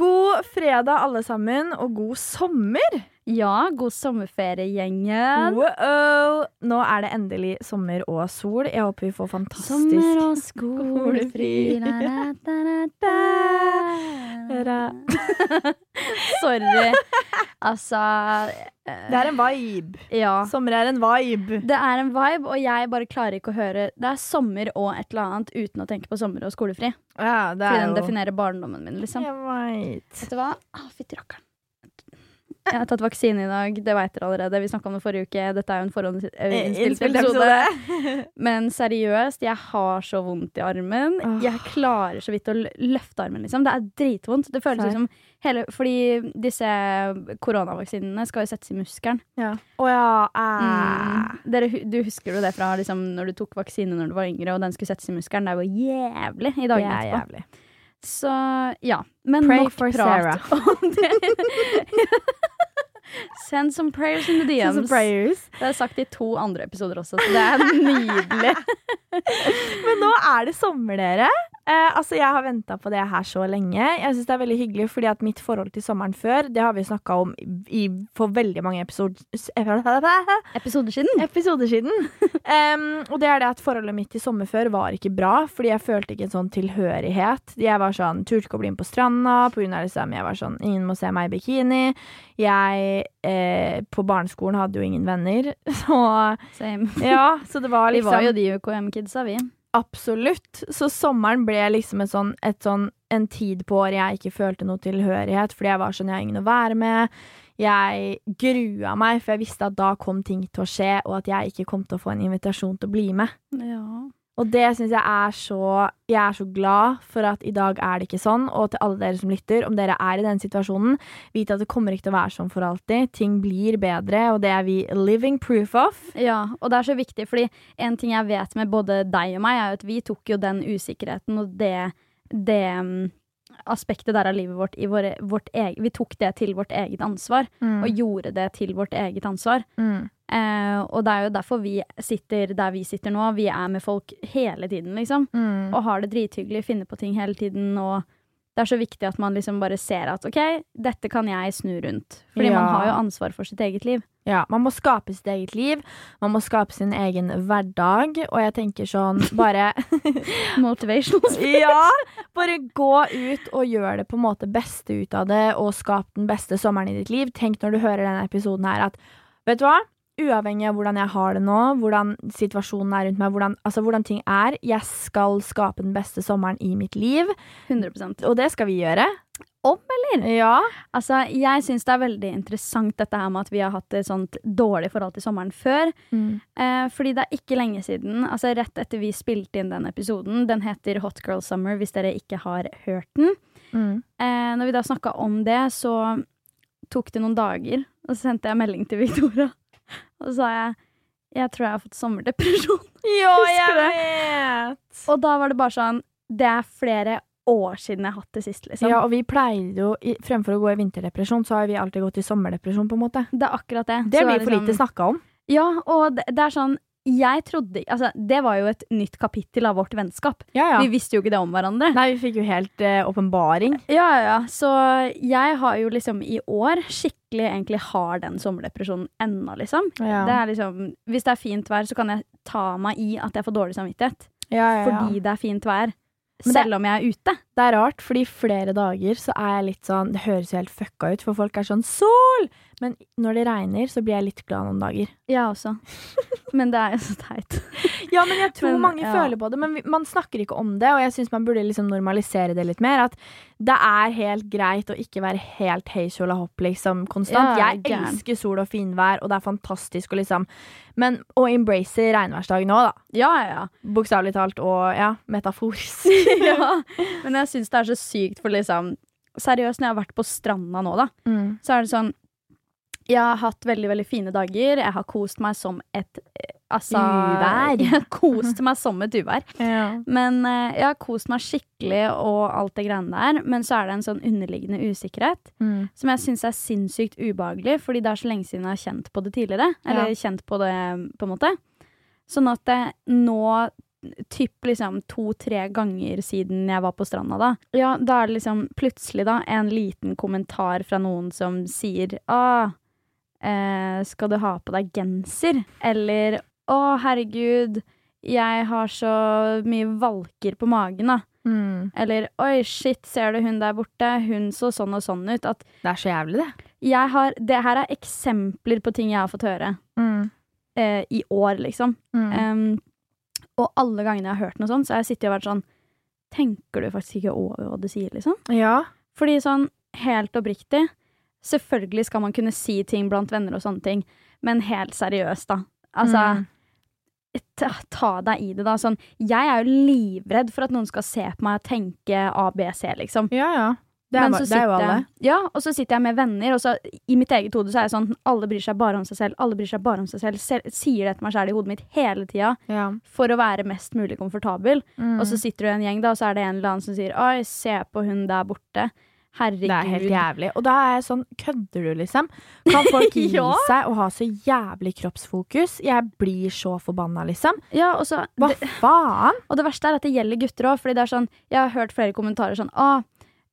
God fredag, alle sammen, og god sommer! Ja, god sommerferie, gjengen. Wow. Nå er det endelig sommer og sol. Jeg håper vi får fantastisk Sommer og skolefri. Sorry. Altså Det er en vibe. Ja. Sommer er en vibe. Det er en vibe, og jeg bare klarer ikke å høre Det er sommer og et eller annet uten å tenke på sommer og skolefri. Ja, det Fordi den jo definerer barndommen min, liksom. Jeg vet. Vet du hva? Ah, Fytti rakkeren. Jeg har tatt vaksine i dag, det veit dere allerede. Vi snakka om det forrige uke. Dette er jo en forhåndsinnspilt episode. episode. Men seriøst, jeg har så vondt i armen. Jeg klarer så vidt å løfte armen, liksom. Det er dritvondt. Det føles som hele Fordi disse koronavaksinene skal jo settes i muskelen. Ja. Oh, ja. Mm. Dere, du husker jo det fra liksom, når du tok vaksine når du var yngre, og den skulle settes i muskelen. Det er jo jævlig i dagene er etterpå. jævlig. Så ja. Men Pray nok for prat om det. Send some prayers in the DMs. Prayers. Det er sagt i to andre episoder også, så det er nydelig. Men nå er det sommer, dere. Eh, altså, Jeg har venta på det her så lenge. Jeg synes det er veldig hyggelig, fordi at mitt forhold til sommeren før, det har vi snakka om i, for veldig mange episoder Episoder siden. episoder siden. um, og det er det at forholdet mitt til sommer før var ikke bra, fordi jeg følte ikke en sånn tilhørighet. Jeg var sånn, turte ikke å bli med på stranda, grunn av liksom, jeg var sånn, ingen må se meg i bikini. Jeg eh, på barneskolen hadde jo ingen venner, så Same. ja, så det var Vi liksom var jo de UKM-kidsa, vi. Absolutt. Så sommeren ble liksom et sånn, et sånn, en tid på året jeg ikke følte noe tilhørighet, fordi jeg var sånn, jeg har ingen å være med. Jeg grua meg, for jeg visste at da kom ting til å skje, og at jeg ikke kom til å få en invitasjon til å bli med. Ja. Og det syns jeg er så Jeg er så glad for at i dag er det ikke sånn. Og til alle dere som lytter, om dere er i den situasjonen, vit at det kommer ikke til å være sånn for alltid. Ting blir bedre, og det er vi living proof of. Ja, og det er så viktig, fordi en ting jeg vet med både deg og meg, er at vi tok jo den usikkerheten og det, det mm, aspektet der av livet vårt i våre, vårt eget Vi tok det til vårt eget ansvar, Mm. og gjorde det til vårt eget ansvar. Mm. Eh, og det er jo derfor vi sitter der vi sitter nå. Vi er med folk hele tiden, liksom. Mm. Og har det drithyggelig, finner på ting hele tiden. Og det er så viktig at man liksom bare ser at OK, dette kan jeg snu rundt. Fordi Ja. man har jo ansvar for sitt eget liv. Ja, man må skape sitt eget liv. Man må skape sin egen hverdag. Og jeg tenker sånn, bare Motivational Ja! Bare gå ut og gjør det på en måte beste ut av det, og skap den beste sommeren i ditt liv. Tenk når du hører denne episoden her at vet du hva? Uavhengig av hvordan jeg har det nå, hvordan situasjonen er rundt meg, hvordan, altså hvordan ting er, jeg skal skape den beste sommeren i mitt liv. 100% Og det skal vi gjøre. Om, eller? Ja. Altså, jeg syns det er veldig interessant dette her med at vi har hatt et sånt dårlig forhold til sommeren før. Eh, fordi det er ikke lenge siden, altså rett etter vi spilte inn den episoden, den heter Hot Girl Summer, hvis dere ikke har hørt den. Mm. Eh, når vi da snakka om det, så tok det noen dager, og så sendte jeg melding til Victoria. Og så sa jeg jeg tror jeg har fått sommerdepresjon. Ja, jeg vet! Og da var det bare sånn Det er flere år siden jeg har hatt det sist, liksom. Ja, og vi pleide jo, i- fremfor å gå i vinterdepresjon, så har vi alltid gått i sommerdepresjon, på en måte. Det er akkurat det. Det Så blir er for lite liksom- snakka om. Ja, og det, det er sånn Jeg trodde Altså, det var jo et nytt kapittel av vårt vennskap. Ja, ja. Vi visste jo ikke det om hverandre. Nei, vi fikk jo helt eh, åpenbaring. Ja, ja, ja. Så jeg har jo liksom i år skikkelig egentlig har den sommerdepresjonen ennå, liksom. ja. Det er liksom Hvis det er fint vær, så kan jeg ta meg i at jeg får dårlig samvittighet. ja, ja, ja. Fordi det er fint vær. Men det- Selv om jeg er ute. Det er rart, fordi flere dager så er jeg litt sånn Det høres jo helt fucka ut, for folk er sånn Sol! Men når det regner, så blir jeg litt glad noen dager. Jeg også. Men det er jo så teit. Ja, men jeg tror Men, mange ja. føler på det, men man snakker ikke om det, og jeg syns man burde liksom normalisere det litt mer. At det er helt greit å ikke være helt hei kjola hopp liksom konstant. Ja, jeg elsker sol og finvær, og det er fantastisk å liksom Men å embrace regnværsdagen nå, da. Ja, ja, ja. Bokstavelig talt og ja, metaforisk. ja. Men jeg syns det er så sykt, for liksom Seriøst, når jeg har vært på stranda nå, da, Mm. så er det sånn Jeg har hatt veldig, veldig fine dager. Jeg har kost meg som et eh, Altså Uvær. Kost meg som et uvær. Ja. Men eh, jeg har kost meg skikkelig og alt det greiene der. Men så er det en sånn underliggende usikkerhet Mm. som jeg syns er sinnssykt ubehagelig, fordi det er så lenge siden jeg har kjent på det tidligere. Eller Ja. kjent på det, på en måte. Sånn at det, nå typ liksom to-tre ganger siden jeg var på stranda, da. Ja, da er det liksom plutselig, da, en liten kommentar fra noen som sier ah, eh, skal du ha på deg genser? Eller å, herregud, jeg har så mye valker på magen, da. Mm. Eller oi, shit, ser du hun der borte? Hun så sånn og sånn ut. At Det er så jævlig, det. jeg har Det her er eksempler på ting jeg har fått høre Mm. eh, i år, liksom. Mm. Um, og alle gangene jeg har hørt noe sånt, så har jeg sittet og vært sånn Tenker du faktisk ikke over hva du sier, liksom? ja. Fordi sånn, helt oppriktig Selvfølgelig skal man kunne si ting blant venner og sånne ting, men helt seriøst, da. Altså Mm. ta, ta deg i det, da. Sånn, jeg er jo livredd for at noen skal se på meg og tenke ABC, liksom. ja, ja. Det er, sitter, det er jo alle. Ja, og så sitter jeg med venner, og så i mitt eget hode så er jeg sånn Alle bryr seg bare om seg selv. Alle bryr seg bare om seg selv. selv sier det til meg sjæl i hodet mitt hele tida Ja. for å være mest mulig komfortabel. Mm. Og så sitter du i en gjeng, da, og så er det en eller annen som sier Oi, se på hun der borte. Herregud. Det er helt jævlig. Og da er jeg sånn, kødder du, liksom? Kan folk gi Ja. seg og ha så jævlig kroppsfokus? Jeg blir så forbanna, liksom. Ja, og, så, Hva det, faen? og det verste er at det gjelder gutter òg, fordi det er sånn Jeg har hørt flere kommentarer sånn Å,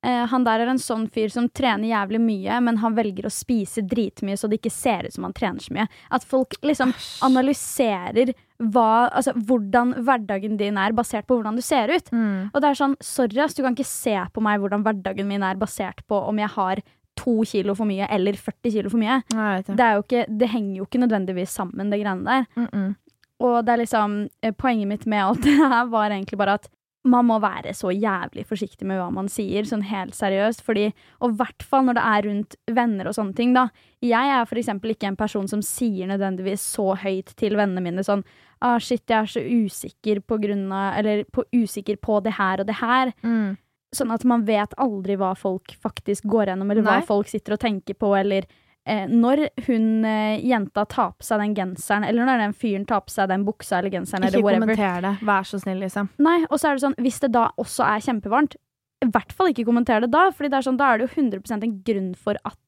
eh, han der er en sånn fyr som trener jævlig mye, men han velger å spise dritmye så det ikke ser ut som han trener så mye. At folk liksom analyserer hva, altså, hvordan hverdagen din er, basert på hvordan du ser ut. Mm. Og det er sånn, sorry ass, du kan ikke se på meg hvordan hverdagen min er basert på om jeg har to kilo for mye eller 40 kilo for mye. Det. Det, ikke, det henger jo ikke nødvendigvis sammen, det greiene der. Mm -mm. Og det er liksom, eh, poenget mitt med alt det her var egentlig bare at man må være så jævlig forsiktig med hva man sier, sånn helt seriøst. Fordi, og i hvert fall når det er rundt venner og sånne ting, da. Jeg er for eksempel ikke en person som sier nødvendigvis så høyt til vennene mine sånn ah, shit, jeg er så usikker på grunn av Eller på, usikker på det her og det her. Mm. Sånn at man vet aldri hva folk faktisk går gjennom, eller Nei. hva folk sitter og tenker på, eller eh, Når hun eh, jenta tar på seg den genseren, eller når den fyren tar på seg den buksa eller genseren, Ikke eller whatever. kommenter det. Vær så snill, liksom. Nei, og så er det sånn, hvis det da også er kjempevarmt, i hvert fall ikke kommenter det da, er sånn, da er det jo 100 en grunn for at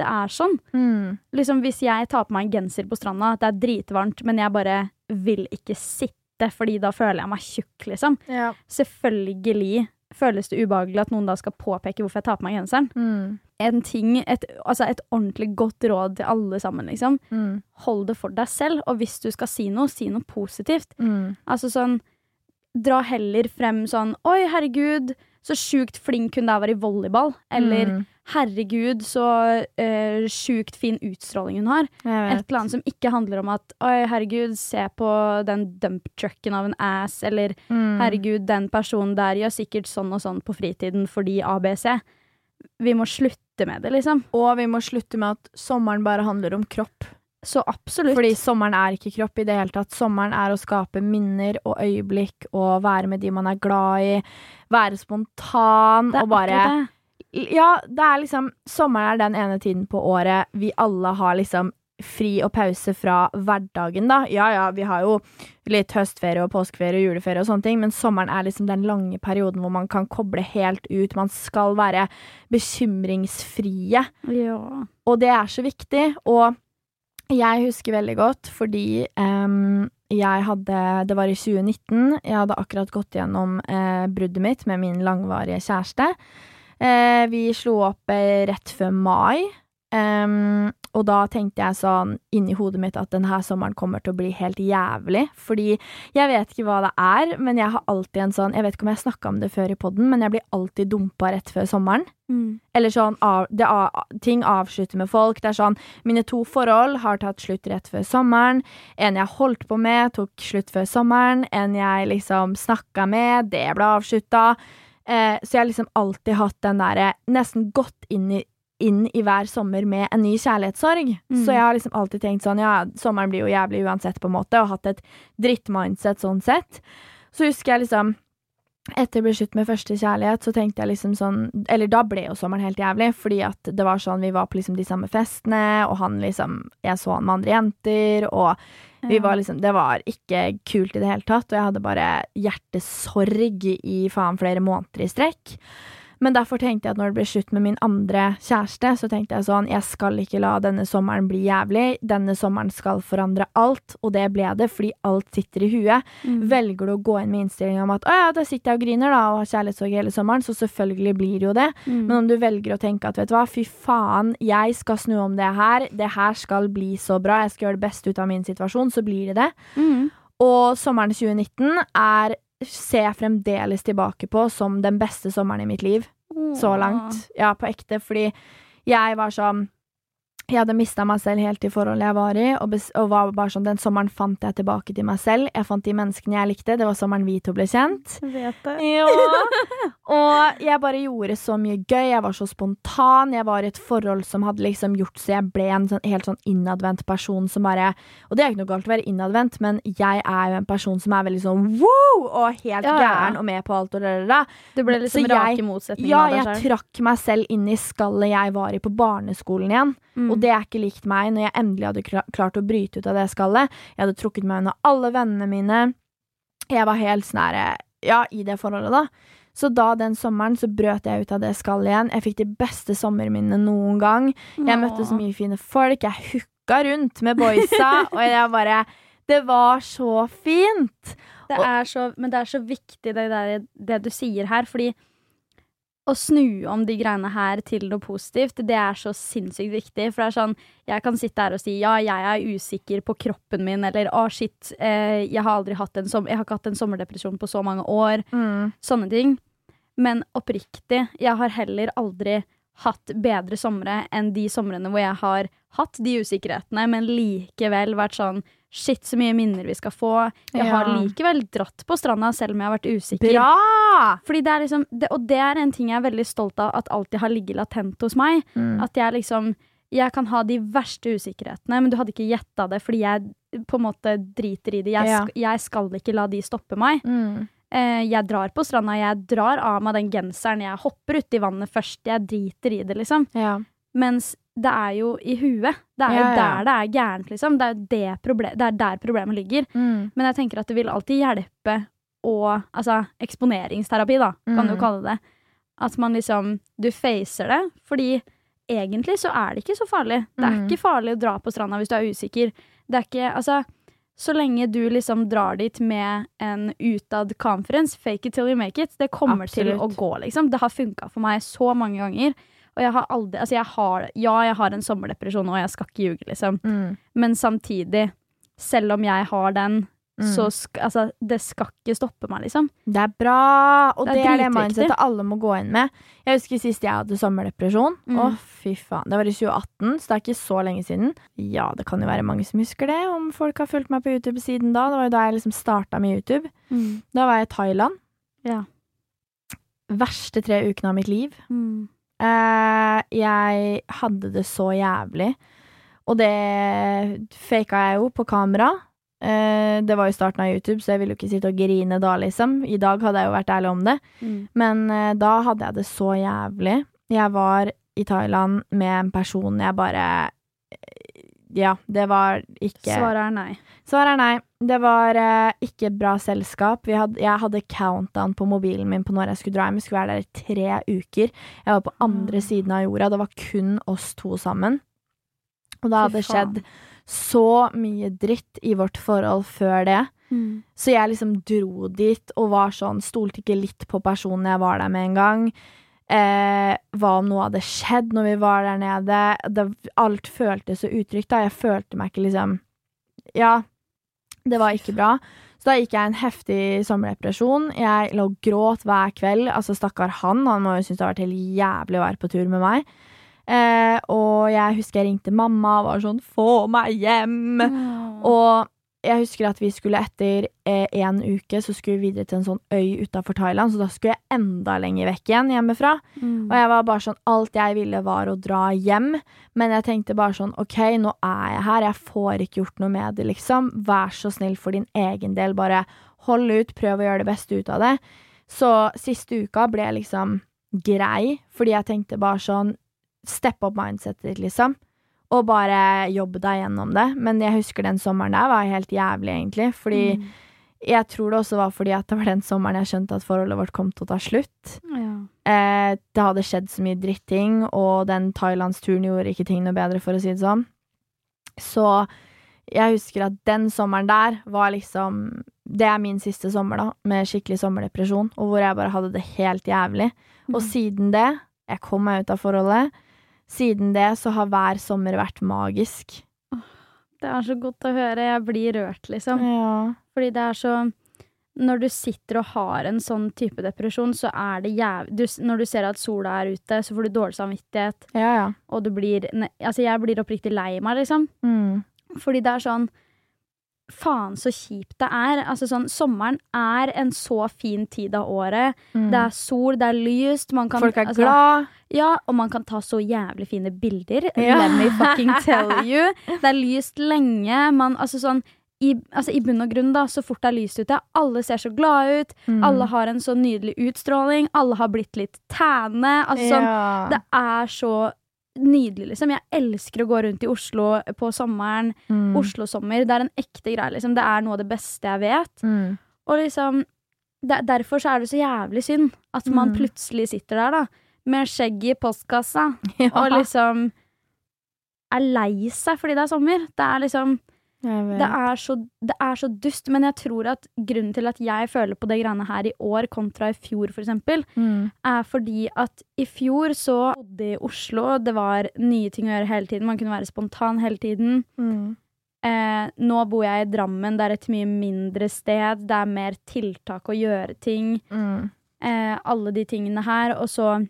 det er sånn. Mm. Liksom Hvis jeg tar på meg en genser på stranda, det er dritvarmt, men jeg bare vil ikke sitte, fordi da føler jeg meg tjukk, liksom. Ja. Selvfølgelig føles det ubehagelig at noen da skal påpeke hvorfor jeg tar på meg genseren. Mm. En ting, et, altså et ordentlig godt råd til alle sammen, liksom. Mm. Hold det for deg selv, og hvis du skal si noe, si noe positivt. Mm. Altså sånn Dra heller frem sånn Oi, herregud, så sjukt flink hun der var i volleyball. Eller Mm. herregud, så uh, sjukt fin utstråling hun har. Et eller annet som ikke handler om at Oi, herregud, se på den dump trucken av en ass. Eller Mm. herregud, den personen der gjør sikkert sånn og sånn på fritiden fordi ABC. Vi må slutte med det, liksom. Og vi må slutte med at sommeren bare handler om kropp. Så absolutt. Fordi sommeren er ikke kropp i det hele tatt. Sommeren er å skape minner og øyeblikk og være med de man er glad i. Være spontan det er og bare. Ja, det er liksom Sommeren er den ene tiden på året vi alle har liksom fri og pause fra hverdagen, da. Ja ja, vi har jo litt høstferie og påskeferie og juleferie og sånne ting, men sommeren er liksom den lange perioden hvor man kan koble helt ut. Man skal være bekymringsfrie. Ja. Og det er så viktig. Og jeg husker veldig godt fordi um, jeg hadde Det var i 2019. Jeg hadde akkurat gått gjennom eh, bruddet mitt med min langvarige kjæreste. Eh, vi slo opp eh, rett før mai. Em, og da tenkte jeg sånn inni hodet mitt at denne sommeren kommer til å bli helt jævlig. Fordi jeg vet ikke hva det er, men jeg har alltid en sånn Jeg vet ikke om jeg snakka om det før i poden, men jeg blir alltid dumpa rett før sommeren. Mm. Eller sånn av, det, ting avslutter med folk. Det er sånn Mine to forhold har tatt slutt rett før sommeren. En jeg holdt på med, tok slutt før sommeren. En jeg liksom snakka med, det ble avslutta. Eh, så jeg har liksom alltid hatt den derre Nesten gått inn i, inn i hver sommer med en ny kjærlighetssorg. Mm. Så jeg har liksom alltid tenkt sånn Ja, sommeren blir jo jævlig uansett, på en måte, og hatt et drittmindset sånn sett. Så husker jeg liksom etter å ble slutt med første kjærlighet, så tenkte jeg liksom sånn Eller da ble jo sommeren helt jævlig, fordi at det var sånn Vi var på liksom de samme festene, og han liksom Jeg så han med andre jenter, og vi var liksom Det var ikke kult i det hele tatt, og jeg hadde bare hjertesorg i faen flere måneder i strekk. Men derfor tenkte jeg at når det ble slutt med min andre kjæreste, så tenkte jeg sånn Jeg skal ikke la denne sommeren bli jævlig. Denne sommeren skal forandre alt, og det ble det fordi alt sitter i huet. Mm. Velger du å gå inn med innstillinga om at å ja, da sitter jeg og griner da, og har kjærlighetssorg hele sommeren, så selvfølgelig blir det jo det. Mm. Men om du velger å tenke at vet du hva, fy faen, jeg skal snu om det her, det her skal bli så bra, jeg skal gjøre det beste ut av min situasjon, så blir det det. Mm. Og sommeren 2019 er ser jeg fremdeles tilbake på som den beste sommeren i mitt liv. Så langt. Ja, på ekte. Fordi jeg var sånn jeg hadde mista meg selv helt i forholdet jeg var i, og, og, var bare sånn Den sommeren fant jeg tilbake til meg selv. Jeg fant de menneskene jeg likte. Det var sommeren vi to ble kjent. Vet det. Ja. og jeg bare gjorde så mye gøy. Jeg var så spontan. Jeg var i et forhold som hadde liksom gjort så jeg ble en sånn, helt sånn innadvendt person som bare Og det er ikke noe galt å være innadvendt, men jeg er jo en person som er veldig sånn wow! Og helt ja, gæren og med på alt og det der. Du ble liksom rak i ja, av deg selv? Ja, jeg trakk meg selv inn i skallet jeg var i på barneskolen igjen. Mm. Og det er ikke likt meg når jeg endelig hadde klart å bryte ut av det skallet. Jeg hadde trukket meg unna alle vennene mine. Jeg var helt sånn Ja, i det forholdet, da. Så da den sommeren så brøt jeg ut av det skallet igjen. Jeg fikk de beste sommerminnene noen gang. Jeg møtte så mye fine folk. Jeg hooka rundt med boysa, og jeg bare Det var så fint! Det er så, men det er så viktig, det, der, det du sier her, fordi å snu om de greiene her til noe positivt, det er så sinnssykt viktig. For det er sånn, jeg kan sitte her og si ja, jeg er usikker på kroppen min, eller å, shit, eh, jeg har aldri hatt en, som jeg har ikke hatt en sommerdepresjon på så mange år. Mm. Sånne ting. Men oppriktig, jeg har heller aldri hatt bedre somre enn de somrene hvor jeg har hatt de usikkerhetene, men likevel vært sånn Shit, så mye minner vi skal få. Jeg har likevel dratt på stranda selv om jeg har vært usikker. Bra! Fordi det er liksom, det, og det er en ting jeg er veldig stolt av at alltid har ligget latent hos meg. Mm. At jeg liksom Jeg kan ha de verste usikkerhetene, men du hadde ikke gjetta det fordi jeg på en måte driter i det. Jeg, ja. jeg skal ikke la de stoppe meg. Mm. Eh, jeg drar på stranda, jeg drar av meg den genseren, jeg hopper uti vannet først. Jeg driter i det, liksom. Ja. Mens det er jo i huet. Det er jo ja, ja. der det er gærent, liksom. Det er, det, problem, det er der problemet ligger. Mm. Men jeg tenker at det vil alltid hjelpe å Altså eksponeringsterapi, da, kan mm. du kalle det. At man liksom Du facer det. Fordi egentlig så er det ikke så farlig. Det er mm. ikke farlig å dra på stranda hvis du er usikker. Det er ikke Altså så lenge du liksom drar dit med en utad conference, fake it till you make it, det kommer Absolutt. til å gå, liksom. Det har funka for meg så mange ganger. Og jeg har aldri Altså, jeg har Ja, jeg har en sommerdepresjon, og jeg skal ikke ljuge, liksom. Mm. Men samtidig, selv om jeg har den, mm. så sk Altså, det skal ikke stoppe meg, liksom. Det er bra! Og det det, er det mindsetet alle må gå inn med. Jeg husker sist jeg hadde sommerdepresjon. Mm. Å, fy faen. Det var i 2018, så det er ikke så lenge siden. Ja, det kan jo være mange som husker det, om folk har fulgt meg på YouTube siden da. Det var jo da jeg liksom starta med YouTube. Mm. Da var jeg i Thailand. Ja. Verste tre ukene av mitt liv. Mm. Uh, jeg hadde det så jævlig. Og det faka jeg jo på kamera. Uh, det var jo starten av YouTube, så jeg ville jo ikke sitte og grine da, liksom. I dag hadde jeg jo vært ærlig om det. Mm. Men uh, da hadde jeg det så jævlig. Jeg var i Thailand med en person jeg bare Ja, det var ikke Svaret er nei. Svaret er nei. Det var uh, ikke bra selskap. Hadde, jeg hadde countdown på mobilen min på når jeg skulle dra hjem. Jeg skulle være der i tre uker. Jeg var på andre mm. siden av jorda. Det var kun oss to sammen. Og det hadde skjedd så mye dritt i vårt forhold før det. Mm. Så jeg liksom dro dit og var sånn Stolte ikke litt på personen jeg var der med en gang. Eh, hva om noe hadde skjedd når vi var der nede? Det, alt føltes så utrygt, da. Jeg følte meg ikke liksom Ja, det var ikke bra. Så da gikk jeg en heftig sommerdepresjon. Jeg lå og gråt hver kveld. Altså, stakkar han. Han må jo synes det har vært helt jævlig å være på tur med meg. Eh, og jeg husker jeg ringte mamma og var sånn 'få meg hjem'. Mm. Og jeg husker at vi skulle etter eh, en uke så skulle vi videre til en sånn øy utafor Thailand, så da skulle jeg enda lenger vekk igjen hjemmefra. Mm. Og jeg var bare sånn Alt jeg ville, var å dra hjem, men jeg tenkte bare sånn OK, nå er jeg her, jeg får ikke gjort noe med det, liksom. Vær så snill for din egen del, bare hold ut, prøv å gjøre det beste ut av det. Så siste uka ble liksom grei, fordi jeg tenkte bare sånn Step up mindsetet ditt, liksom og bare jobbe deg gjennom det. Men jeg husker den sommeren der var helt jævlig, egentlig. Fordi mm. jeg tror det også var fordi at det var den sommeren jeg skjønte at forholdet vårt kom til å ta slutt. Ja. Eh, det hadde skjedd så mye dritting, og den thailandsturen gjorde ikke ting noe bedre, for å si det sånn. Så jeg husker at den sommeren der var liksom Det er min siste sommer, da, med skikkelig sommerdepresjon, og hvor jeg bare hadde det helt jævlig. Og Mm. siden det Jeg kom meg ut av forholdet. Siden det så har hver sommer vært magisk. Det er så godt å høre. Jeg blir rørt, liksom. Ja. Fordi det er så Når du sitter og har en sånn type depresjon, så er det jævlig du, Når du ser at sola er ute, så får du dårlig samvittighet, Ja, ja. og du blir Altså, jeg blir oppriktig lei meg, liksom. Mm. Fordi det er sånn Faen, så kjipt det er. Altså sånn, Sommeren er en så fin tid av året. Mm. Det er sol, det er lyst. Man kan, Folk er altså, glad. Ja, og man kan ta så jævlig fine bilder. Ja. Let me fucking tell you. Det er lyst lenge. Man, altså sånn, i, altså I bunn og grunn, da, så fort det er lyst ute, alle ser så glade ut. Mm. Alle har en så nydelig utstråling. Alle har blitt litt tæne. Altså, sånn, ja. Det er så nydelig, liksom. Jeg elsker å gå rundt i Oslo på sommeren. Mm. Oslo-sommer. Det er en ekte greie, liksom. Det er noe av det beste jeg vet. Mm. Og liksom der, Derfor så er det så jævlig synd at man Mm. plutselig sitter der, da, med skjegg i postkassa Ja. og liksom er lei seg fordi det er sommer. Det er liksom. Det er, så, det er så dust. Men jeg tror at grunnen til at jeg føler på det greiene her i år kontra i fjor, eksempel, Mm. er fordi at i fjor så bodde jeg i Oslo, det var nye ting å gjøre hele tiden, man kunne være spontan hele tiden. Mm. Eh, nå bor jeg i Drammen, det er et mye mindre sted, det er mer tiltak å gjøre ting. Mm. Eh, alle de tingene her. Og så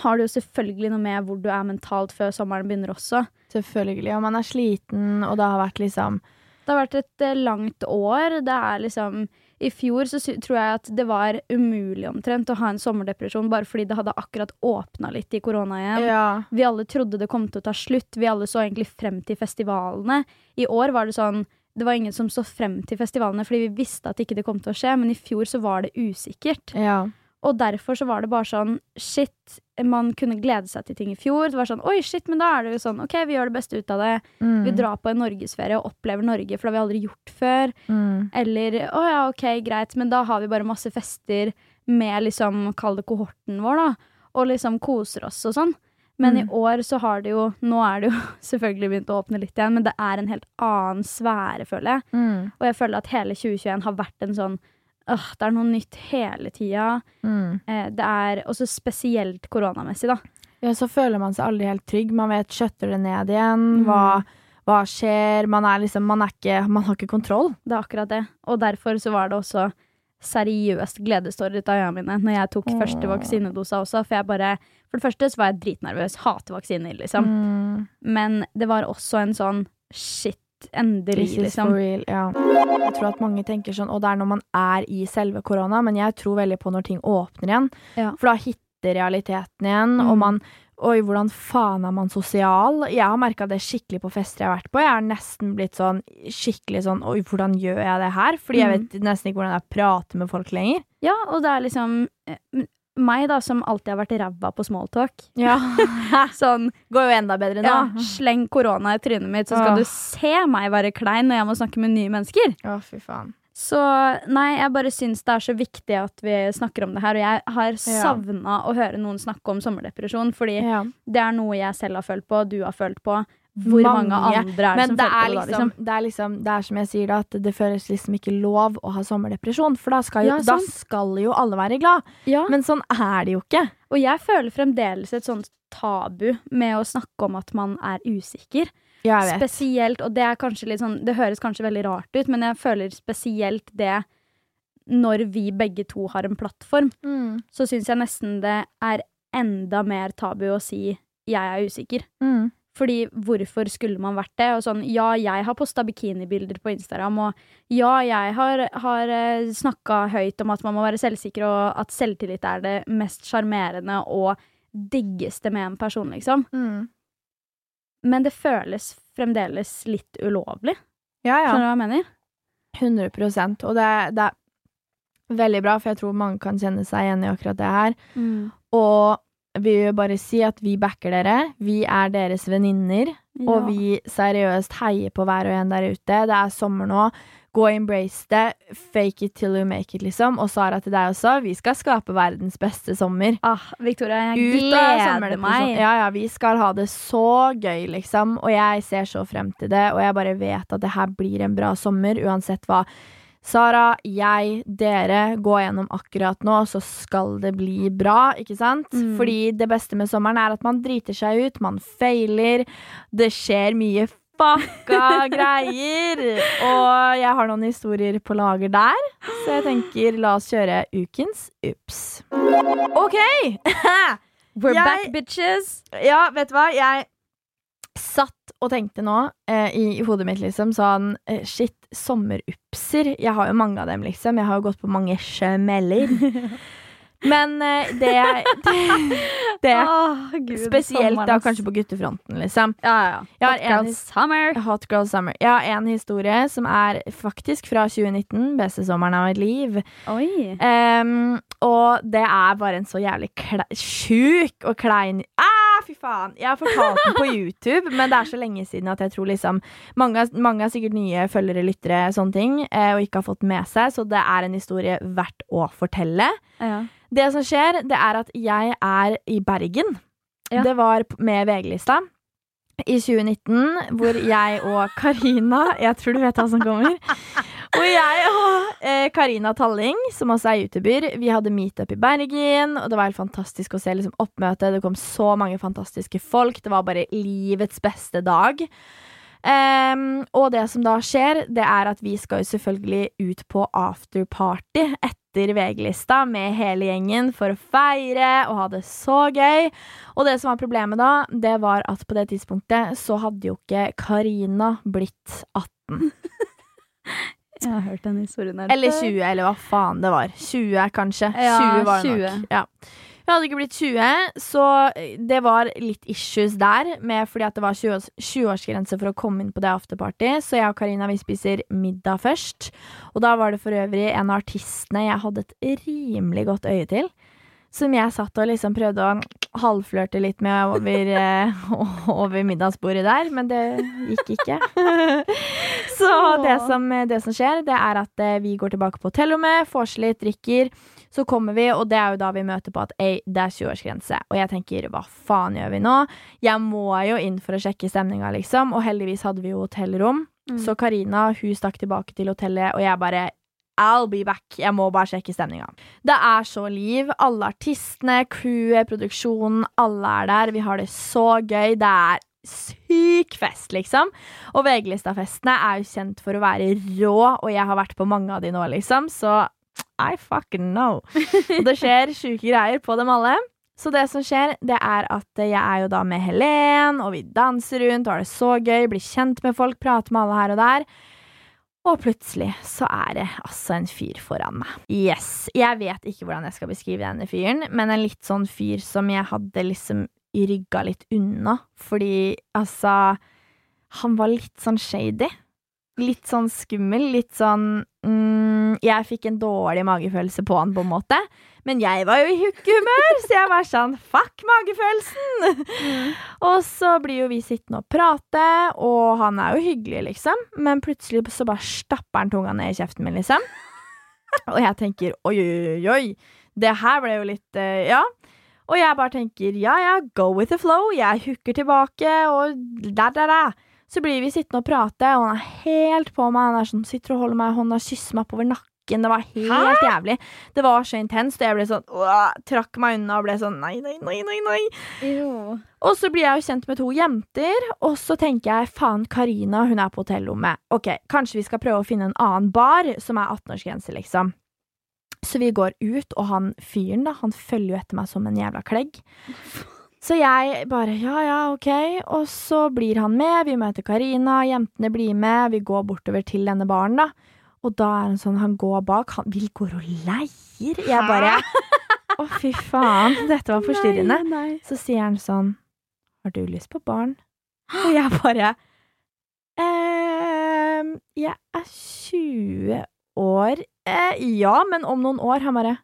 har det jo selvfølgelig noe med hvor du er mentalt før sommeren begynner også. Selvfølgelig. Og man er sliten, og det har vært liksom Det har vært et eh, langt år. Det er liksom I fjor så tror jeg at det var umulig omtrent å ha en sommerdepresjon bare fordi det hadde akkurat åpna litt i korona igjen. Ja. Vi alle trodde det kom til å ta slutt. Vi alle så egentlig frem til festivalene. I år var det sånn Det var ingen som så frem til festivalene fordi vi visste at ikke det kom til å skje, men i fjor så var det usikkert. ja. Og derfor så var det bare sånn Shit, man kunne glede seg til ting i fjor. Det var sånn Oi, shit, men da er det jo sånn OK, vi gjør det beste ut av det. Mm. Vi drar på en norgesferie og opplever Norge, for det har vi aldri gjort før. Mm. Eller å ja, OK, greit, men da har vi bare masse fester med liksom, kall det kohorten vår, da. Og liksom koser oss og sånn. Men i Mm. år så har det jo Nå er det jo selvfølgelig begynt å åpne litt igjen, men det er en helt annen sfære, føler jeg. Mm. Og jeg føler at hele 2021 har vært en sånn øh, Det er noe nytt hele tida. Mm. Eh, det er også spesielt koronamessig, da. Ja, så føler man seg aldri helt trygg. Man vet skjøtter det ned igjen. Mm. Hva, hva skjer? Man er liksom Man er ikke Man har ikke kontroll. Det er akkurat det. Og derfor så var det også seriøst gledestårer ut av øynene mine når jeg tok Åh. første vaksinedosa også. For jeg bare For det første så var jeg dritnervøs. Hater vaksiner, liksom. Mm. Men det var også en sånn shit, endelig, This liksom. for real. Ja. Jeg tror at mange tenker sånn, og det er når man er i selve korona, men jeg tror veldig på når ting åpner igjen. Ja. For da hitter realiteten igjen, Mm. og man Oi, hvordan faen er man sosial? Jeg har merka det skikkelig på fester jeg har vært på. Jeg har nesten blitt sånn skikkelig sånn Oi, hvordan gjør jeg det her? Fordi jeg Mm. vet nesten ikke hvordan jeg prater med folk lenger. Ja, og det er liksom eh, meg, da, som alltid har vært ræva på smalltalk. Ja. Sånn Går jo enda bedre nå. ja, sleng korona i trynet mitt, så skal Åh. du se meg være klein når jeg må snakke med nye mennesker. Å, fy faen. Så nei, jeg bare syns det er så viktig at vi snakker om det her. Og jeg har savna å høre noen snakke om sommerdepresjon, fordi Ja. det er noe jeg selv har følt på, du har følt på. Hvor mange, Mange. andre er det som det føler er, på det da, liksom, liksom? det er liksom Det er som jeg sier, da, at det føles liksom ikke lov å ha sommerdepresjon. For da skal jo, Ja, da skal jo alle være glad. Ja. Men sånn er det jo ikke. Og jeg føler fremdeles et sånt tabu med å snakke om at man er usikker. Spesielt, og det er kanskje litt sånn Det høres kanskje veldig rart ut, men jeg føler spesielt det når vi begge to har en plattform. Mm. Så syns jeg nesten det er enda mer tabu å si 'jeg er usikker'. Mm. Fordi hvorfor skulle man vært det? Og sånn, ja, jeg har posta bikinibilder på Instagram, og ja, jeg har, har snakka høyt om at man må være selvsikker, og at selvtillit er det mest sjarmerende og diggeste med en person, liksom. Mm. Men det føles fremdeles litt ulovlig. Ja, ja. Skjønner du hva jeg mener? 100 Og det, det er veldig bra, for jeg tror mange kan kjenne seg igjen i akkurat det her. Og vi vil bare si at vi backer dere. Vi er deres venninner. Og vi seriøst heier på hver og en der ute. Det er sommer nå. Gå og embrace det. Fake it till you make it, liksom. Og Sara til deg også. Vi skal skape verdens beste sommer. Ah, Victoria, jeg gleder meg. Ja, ja, vi skal ha det så gøy, liksom. Og jeg ser så frem til det, og jeg bare vet at det her blir en bra sommer, uansett hva. Sara, jeg, dere gå gjennom akkurat nå, så skal det bli bra, ikke sant? Mm. Fordi det beste med sommeren er at man driter seg ut, man feiler, det skjer mye fucka greier. Og jeg har noen historier på lager der, så jeg tenker la oss kjøre ukens Ups. OK! We're Jeg- back, bitches! Ja, vet du hva? Jeg satt og tenkte nå eh, i, i hodet mitt, liksom, sånn Shit, sommerupser. Jeg har jo mange av dem, liksom. Jeg har jo gått på mange smeller. Men eh, det det, det oh, Gud, Spesielt sommeren, da kanskje på guttefronten, liksom. Ja, ja, ja. Hot girl en- summer. Hot Girl Summer. Jeg har en historie som er faktisk fra 2019. Beste sommeren av mitt liv. Oi. Um, og det er bare en så jævlig sjuk og klein ah, Fy faen! Jeg har fortalt den på YouTube, men det er så lenge siden at jeg tror liksom Mange, mange har sikkert nye følgere, lyttere, sånne ting, eh, og ikke har fått med seg, så det er en historie verdt å fortelle. Ja. Det som skjer, det er at jeg er i Bergen. Ja. Det var med VG-lista. I 2019, hvor jeg og Karina Jeg tror du vet hva som kommer. Hvor jeg og eh, Karina Talling, som også er YouTuber, vi hadde meetup i Bergen. Og det var helt fantastisk å se liksom, oppmøtet. Det kom så mange fantastiske folk. Det var bare livets beste dag. Um, og det som da skjer, det er at vi skal jo selvfølgelig ut på afterparty etter VG-lista med hele gjengen for å feire og ha det så gøy. Og det som var problemet da, det var at på det tidspunktet så hadde jo ikke Karina blitt 18. Jeg har hørt den historien her. Eller 20, eller hva faen det var. 20, kanskje. Ja, 20 var det 20. nok. Ja. Hun hadde ikke blitt 20, så det var litt issues der, med fordi at det var 20-årsgrense 20-årsgrense for å komme inn på det afterparty. Så jeg og Karina vi spiser middag først. Og da var det for øvrig en av artistene jeg hadde et rimelig godt øye til. Som jeg satt og liksom prøvde å halvflørte litt med over, eh, over middagsbordet der, men det gikk ikke. Så det som, det som skjer, det er at eh, vi går tilbake på hotellrommet, vorser litt, drikker. Så kommer vi, og det er jo da vi møter på at ei, det er 20-årsgrense. Og jeg tenker hva faen gjør vi nå? Jeg må jo inn for å sjekke stemninga, liksom. Og heldigvis hadde vi jo hotellrom. Mm. Så Karina hun stakk tilbake til hotellet, og jeg bare I'll be back. Jeg må bare sjekke stemninga. Det er så liv. Alle artistene, crewet, produksjonen, alle er der. Vi har det så gøy. Det er syk fest, liksom. Og VG-lista-festene er jo kjent for å være rå, og jeg har vært på mange av de nå, liksom. Så I fucking know. Og det skjer sjuke greier på dem alle. Så det som skjer, det er at jeg er jo da med Helen, og vi danser rundt og har det så gøy, blir kjent med folk, prater med alle her og der. Og plutselig så er det altså en fyr foran meg. Yes. Jeg vet ikke hvordan jeg skal beskrive denne fyren, men en litt sånn fyr som jeg hadde liksom rygga litt unna. Fordi altså Han var litt sånn shady. Litt sånn skummel. Litt sånn mm, Jeg fikk en dårlig magefølelse på han, på en måte. Men jeg var jo i hukkehumør, så jeg var sånn fuck magefølelsen! og så blir jo vi sittende og prate, og han er jo hyggelig, liksom. Men plutselig så bare stapper han tunga ned i kjeften min, liksom. Og jeg tenker oi, oi, oi. Det her ble jo litt uh, Ja. Og jeg bare tenker ja, ja, go with the flow. Jeg hooker tilbake, og da, da, da. Så blir vi sittende og prate, og han er helt på meg. Han er sånn, sitter og holder meg i hånda, kysser meg oppover nakken. Det var helt jævlig. Det var så intenst, og jeg ble sånn åh, Trakk meg unna og ble sånn nei, nei, nei, nei. nei. Jo. Og så blir jeg jo kjent med to jenter, og så tenker jeg faen, Karina hun er på hotellrommet. Ok, kanskje vi skal prøve å finne en annen bar som er 18-årsgrense, liksom. Så vi går ut, og han fyren, da, han følger jo etter meg som en jævla klegg. Så jeg bare ja, ja, ok. Og så blir han med, vi møter Karina, jentene blir med, vi går bortover til denne baren, da. Og da er han sånn, han går bak, han vil går og leier. Jeg bare Å, fy faen, dette var forstyrrende. Nei, nei. Så sier han sånn Har du lyst på barn? Og jeg bare ehm, Jeg er 20 år. Eh, ja, men om noen år. Han bare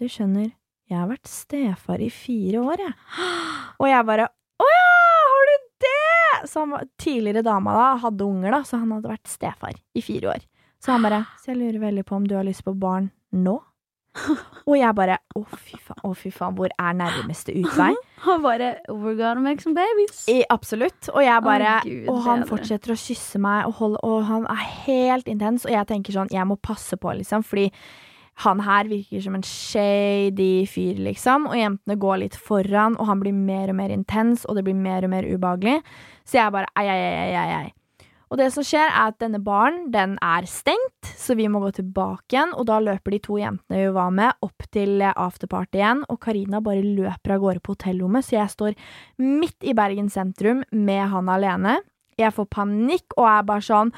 Du skjønner, jeg har vært stefar i fire år, jeg. Og jeg bare Å ja, har du det?! Så han tidligere dama da hadde unger, da, så han hadde vært stefar i fire år. Så han bare Så jeg lurer veldig på om du har lyst på barn nå? Og jeg bare Å, fy faen, å, fy faen, hvor er nærmeste utvei? Han bare We're gonna make some babies. I, absolutt. Og jeg bare oh, Gud, Og han fortsetter å kysse meg, og, holde, og han er helt intens. Og jeg tenker sånn, jeg må passe på, liksom, fordi han her virker som en shady fyr, liksom. Og jentene går litt foran, og han blir mer og mer intens, og det blir mer og mer ubehagelig. Så jeg bare ei, ei, ei, ei, ei. Og det som skjer, er at denne baren den er stengt, så vi må gå tilbake igjen. Og da løper de to jentene vi var med, opp til eh, afterparty igjen. Og Karina bare løper av gårde på hotellrommet, så jeg står midt i Bergen sentrum med han alene. Jeg får panikk og er bare sånn!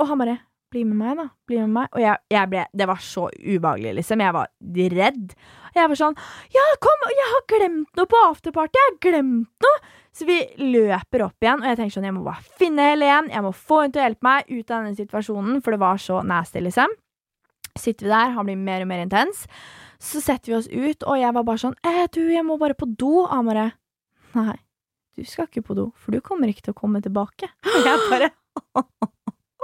Og han bare bli med meg, da. Bli med meg. Og jeg, jeg ble Det var så ubehagelig, liksom. Jeg var redd. Jeg var sånn Ja, kom! Jeg har glemt noe på afterparty! Jeg har glemt noe! Så vi løper opp igjen, og jeg tenker sånn Jeg må bare finne Helen. Jeg må få henne til å hjelpe meg ut av denne situasjonen, for det var så nasty, liksom. Sitter vi der, han blir mer og mer intens. Så setter vi oss ut, og jeg var bare sånn eh, Du, jeg må bare på do. Amore, Nei, du skal ikke på do, for du kommer ikke til å komme tilbake. Og jeg bare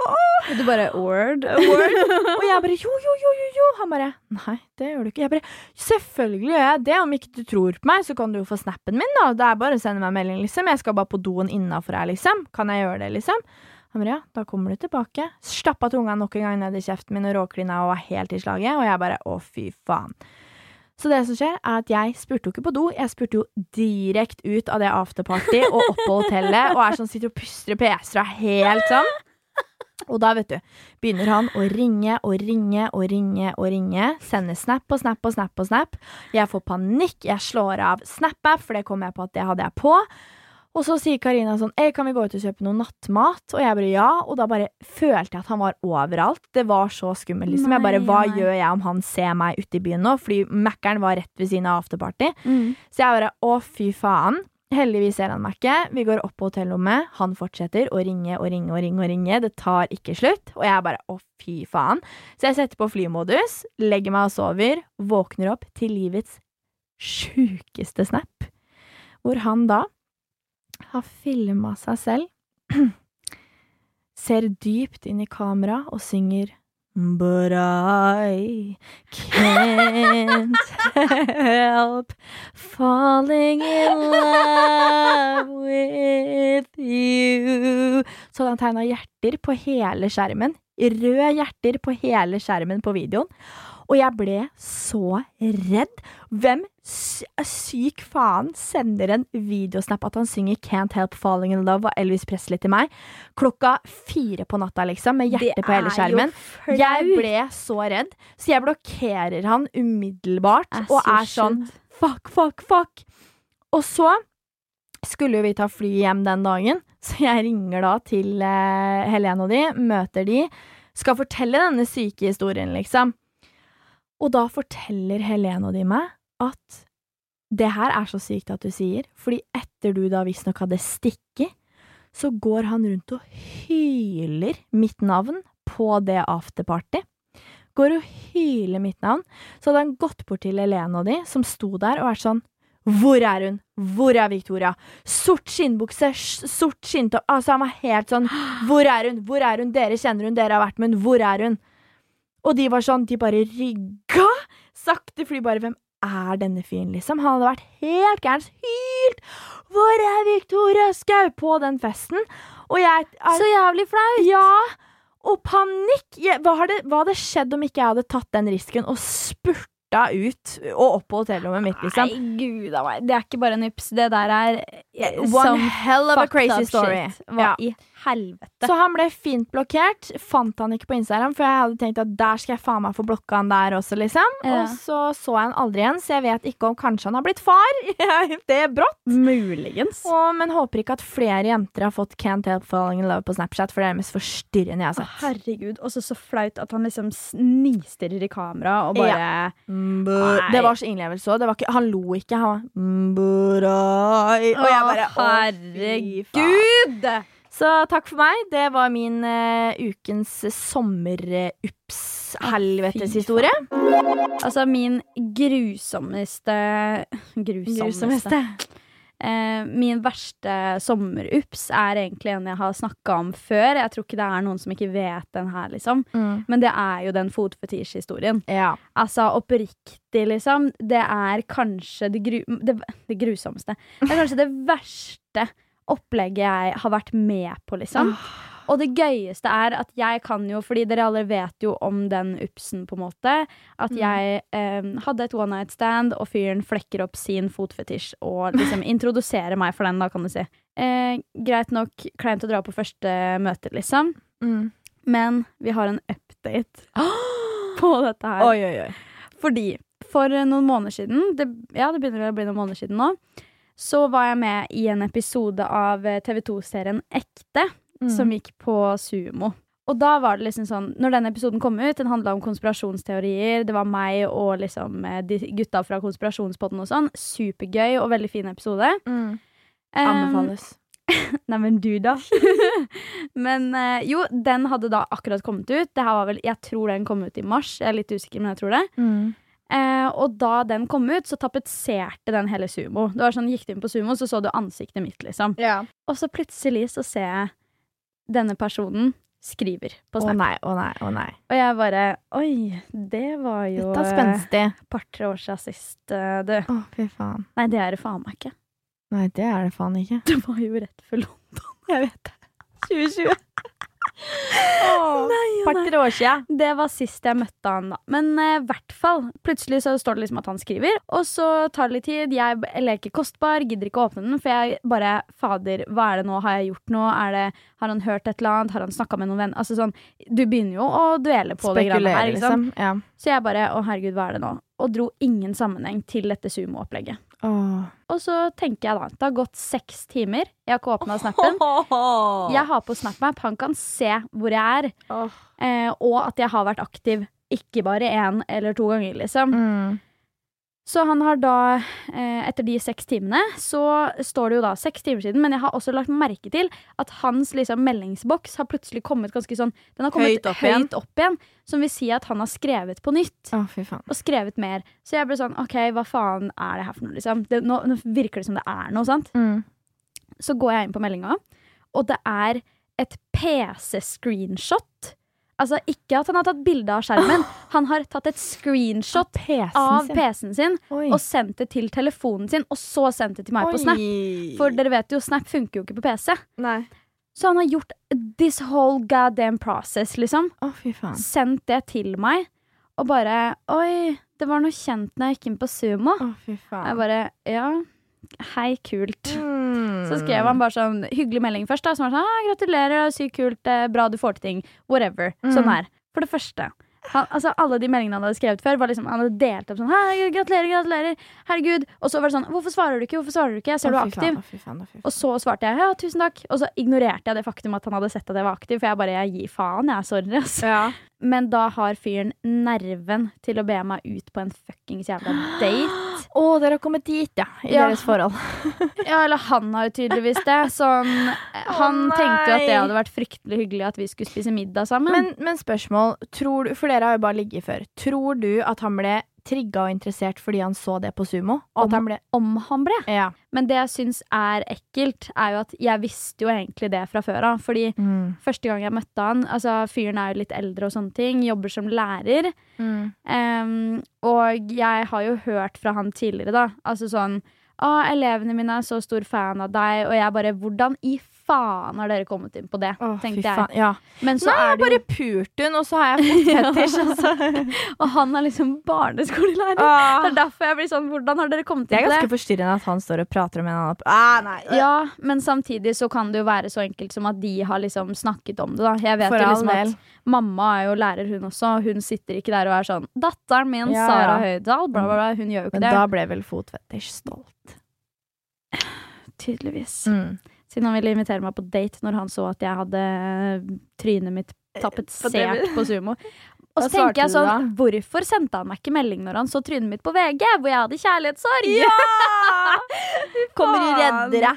Og du bare Word. Word. Og jeg bare jo, jo, jo, jo, jo. Han bare nei, det gjør du ikke. Jeg bare selvfølgelig gjør jeg det. Om ikke du tror på meg, så kan du jo få snappen min, da. Det er bare å sende meg en melding, liksom. Jeg skal bare på doen innafor her, liksom. Kan jeg gjøre det, liksom? Han bare ja, da kommer du tilbake. Stappa tunga nok en gang ned i kjeften min og råklina og var helt i slaget. Og jeg bare å, fy faen. Så det som skjer, er at jeg spurte jo ikke på do, jeg spurte jo direkte ut av det afterparty og opp på hotellet og er sånn, sitter og puster og peser og er helt sånn. Og da, vet du, begynner han å ringe og ringe og ringe og ringe. Sender snap og snap og snap og snap. Jeg får panikk, jeg slår av SnapApp, for det kom jeg på at det hadde jeg på. Og så sier Karina sånn Ei, kan vi gå ut og kjøpe noe nattmat? Og jeg bare ja, og da bare følte jeg at han var overalt. Det var så skummelt, liksom. jeg bare hva nei. gjør jeg om han ser meg ute i byen nå? Fordi Mækkern var rett ved siden av afterparty. Mm. Så jeg bare å, fy faen. Heldigvis ser han meg ikke. Vi går opp på hotellrommet. Han fortsetter å ringe og ringe og ringe. og ringe. Det tar ikke slutt. Og jeg bare å, fy faen. Så jeg setter på flymodus, legger meg og sover, våkner opp til livets sjukeste snap. Hvor han da har filma seg selv, ser dypt inn i kamera og synger But I can't help falling in love with you. Så han tegna hjerter på hele skjermen. Røde hjerter på hele skjermen på videoen. Og jeg ble så redd. Hvem syk faen sender en videosnap at han synger Can't Help Falling In Love av Elvis Presley til meg klokka fire på natta, liksom, med hjertet på hele skjermen? Jeg ble så redd, så jeg blokkerer han umiddelbart og er sånn fuck, fuck, fuck. Og så skulle jo vi ta fly hjem den dagen, så jeg ringer da til uh, Helene og de, møter de, skal fortelle denne syke historien, liksom. Og da forteller Helene og de meg at det her er så sykt at du sier, fordi etter du da visstnok hadde stikket, så går han rundt og hyler mitt navn på det afterparty. Går og hyler mitt navn. Så hadde han gått bort til Helene og de, som sto der, og vært sånn Hvor er hun? Hvor er Victoria? Sort skinnbukse, sort skinntopp Altså, han var helt sånn Hvor er hun? Hvor er hun? Dere kjenner hun, dere har vært med hun, hvor er hun? Og de var sånn, de bare rygga sakte, fordi bare hvem er denne fyren, liksom? Han hadde vært helt gæren, hylt Hvor er Victoria Skau? på den festen. Og jeg er, Så jævlig flaut! Ja! Og panikk! Jeg, hva, hadde, hva hadde skjedd om ikke jeg hadde tatt den risken og spurta ut og opp på hotellrommet mitt, liksom? Nei, gud a meg. Det er ikke bare en yps. Det der er eh, One hell of a crazy story. Hva Ja. i helvete? Så han ble fint blokkert. Fant han ikke på Instagram, for jeg hadde tenkt at der skal jeg faen meg få blokka han der også, liksom. Ja. Og så så jeg han aldri igjen, så jeg vet ikke om kanskje han har blitt far. det er brått. Muligens. Og, men håper ikke at flere jenter har fått Can't Help Falling in Love på Snapchat, for det er det mest forstyrrende jeg har Å, sett. herregud. Og så så flaut at han liksom snistirrer i kamera og bare ja. Det var så innlevelse òg. Han lo ikke. Han var Og jeg bare Å, å, herregud! Så takk for meg. Det var min uh, ukens sommer-ups-helveteshistorie. Altså, min grusommeste Grusommeste. Uh, min verste sommerups er egentlig en jeg har snakka om før. Jeg tror ikke det er noen som ikke vet den her, liksom. Mm. Men det er jo den fotfetisj-historien. Ja. Altså oppriktig, liksom. Det er kanskje det, gru det, det grusommeste. Det er kanskje det verste opplegget jeg har vært med på, liksom. Og det gøyeste er at jeg kan jo, fordi dere alle vet jo om den upsen, på en måte, at Mm. jeg eh, hadde et one night stand, og fyren flekker opp sin fotfetisj og liksom introduserer meg for den, da, kan du si. Eh, greit nok kleint å dra på første møte, liksom, Mm. men vi har en update på dette her. Oi, oi, oi. Fordi for noen måneder siden, det, ja, det begynner å bli noen måneder siden nå, så var jeg med i en episode av TV 2-serien Ekte, Mm. som gikk på Sumo. Og da var det liksom sånn, når den episoden kom ut, den handla om konspirasjonsteorier, det var meg og liksom eh, de gutta fra konspirasjonspodden og sånn. Supergøy og veldig fin episode. Mm. Um, nei, Neimen, du, da. men eh, jo, den hadde da akkurat kommet ut. Det her var vel, Jeg tror den kom ut i mars. Jeg er litt usikker, men jeg tror det. Mm. Eh, og da den kom ut, så tapetserte den hele Sumo. Det var sånn, Gikk du inn på Sumo, så så du ansiktet mitt, liksom. Ja. Og så plutselig så ser jeg denne personen skriver på Å nei, å nei, å nei. Og jeg bare Oi, det var jo Dette er eh, spenstig. par-tre år siden sist, eh, du. Å, fy faen. Nei, det er det faen meg ikke. Nei, det er det faen ikke. Det var jo rett før London. Jeg vet det. 2020. Par-tre år siden. Det var sist jeg møtte han, da. Men i hvert fall. Plutselig så står det liksom at han skriver, og så tar det litt tid. Jeg leker kostbar, gidder ikke å åpne den, for jeg bare Fader, hva er det nå? Har jeg gjort noe? Er det, har han hørt et eller annet? Har han snakka med noen venner? Altså sånn, du begynner jo å duele på det greiene her, liksom. liksom. Ja. Så jeg bare Å, herregud, hva er det nå? Og dro ingen sammenheng til dette sumo-opplegget. Åh. Og så tenker jeg da Det har gått seks timer. Jeg har ikke åpna snappen. Jeg har på SnapMap. Han kan se hvor jeg er. Oh. Eh, og at jeg har vært aktiv ikke bare én eller to ganger, liksom. Mm. Så han har da, eh, etter de seks timene, så står det jo da seks timer siden, men jeg har også lagt merke til at hans liksom, meldingsboks har plutselig kommet ganske sånn Den har kommet Høyt høyt opp opp, igjen. igjen, som vil si at han har skrevet på nytt. Å. Og skrevet mer. Så jeg ble sånn OK, hva faen er det her for noe, liksom? Det, nå, nå virker det som det er noe, sant? Mm. Så går jeg inn på meldinga, og det er et PC-screenshot. Altså ikke at han har tatt bilde av skjermen, han har tatt et screenshot PC-en av sin. Oi. og sendt det til telefonen sin, og så sendt det til meg på Snap. For dere vet jo, Snap funker jo ikke på PC. Nei. Så han har gjort this whole goddamn process, liksom. Faen. Sendt det til meg, og bare Oi, det var noe kjent når jeg gikk inn på Sumo. Faen. Jeg bare Ja, hei, kult. Mm. Så skrev han bare sånn hyggelig melding først. da Som var sånn ah, 'Gratulerer, sykt kult, eh, bra du får til ting'. Whatever. Mm. Sånn her. For det første. Han, altså Alle de meldingene han hadde skrevet før, var liksom Han hadde delt opp sånn 'Herregud, gratulerer, gratulerer'. Herregud. Og så var det sånn 'Hvorfor svarer du ikke? Hvorfor svarer du ikke? Jeg ser du er fy faen, aktiv'. å, fy faen, å, fy faen. Og så svarte jeg 'ja, tusen takk'. Og så ignorerte jeg det faktum at han hadde sett at jeg var aktiv. For jeg bare jeg gir faen, jeg. Sorry, ass. Ja. Men da har fyren nerven til å be meg ut på en fuckings jævla date. Å, dere har kommet dit, ja. I Ja. deres forhold. Ja, eller han har jo tydeligvis det. Sånn, han oh, tenkte jo at det hadde vært fryktelig hyggelig at vi skulle spise middag sammen. Men, men spørsmål, tror du, for dere har jo bare ligget før. Tror du at han ble trigga og interessert fordi han så det på Sumo? At han ble om han ble. Ja. Men det jeg syns er ekkelt, er jo at jeg visste jo egentlig det fra før av. Fordi Mm. første gang jeg møtte han Altså, fyren er jo litt eldre og sånne ting. Jobber som lærer. Mm. Um, og jeg har jo hørt fra han tidligere, da. Altså sånn Å, elevene mine er så stor fan av deg. Og jeg bare Hvordan i faen har dere kommet inn på det? Å, tenkte jeg. faen. Ja. Men så Nei, jeg er har det bare pult hun, og så har jeg fått fetisj. altså. Og han er liksom barneskolelærer. Det Ah. er derfor jeg blir sånn Hvordan har dere kommet Det inn er på det? ganske forstyrrende at han står og prater om en annen ah. Ja, men samtidig så kan det jo være så enkelt som at de har liksom snakket om det, da. Jeg vet For jo liksom at mamma er jo lærer, hun også. Hun sitter ikke der og er sånn 'Datteren min, Ja, Sara. Høydahl', bla, bla, bla. Hun gjør jo ikke Men det. da ble vel fotfetisj stolt. Tydeligvis. Mm. Siden han ville invitere meg på date når han så at jeg hadde trynet mitt På tapetsert det- på Sumo. Og så tenker jeg sånn, hvorfor sendte han meg ikke melding når han så trynet mitt på VG, hvor jeg hadde kjærlighetssorg? Ja! Kommer i reddere.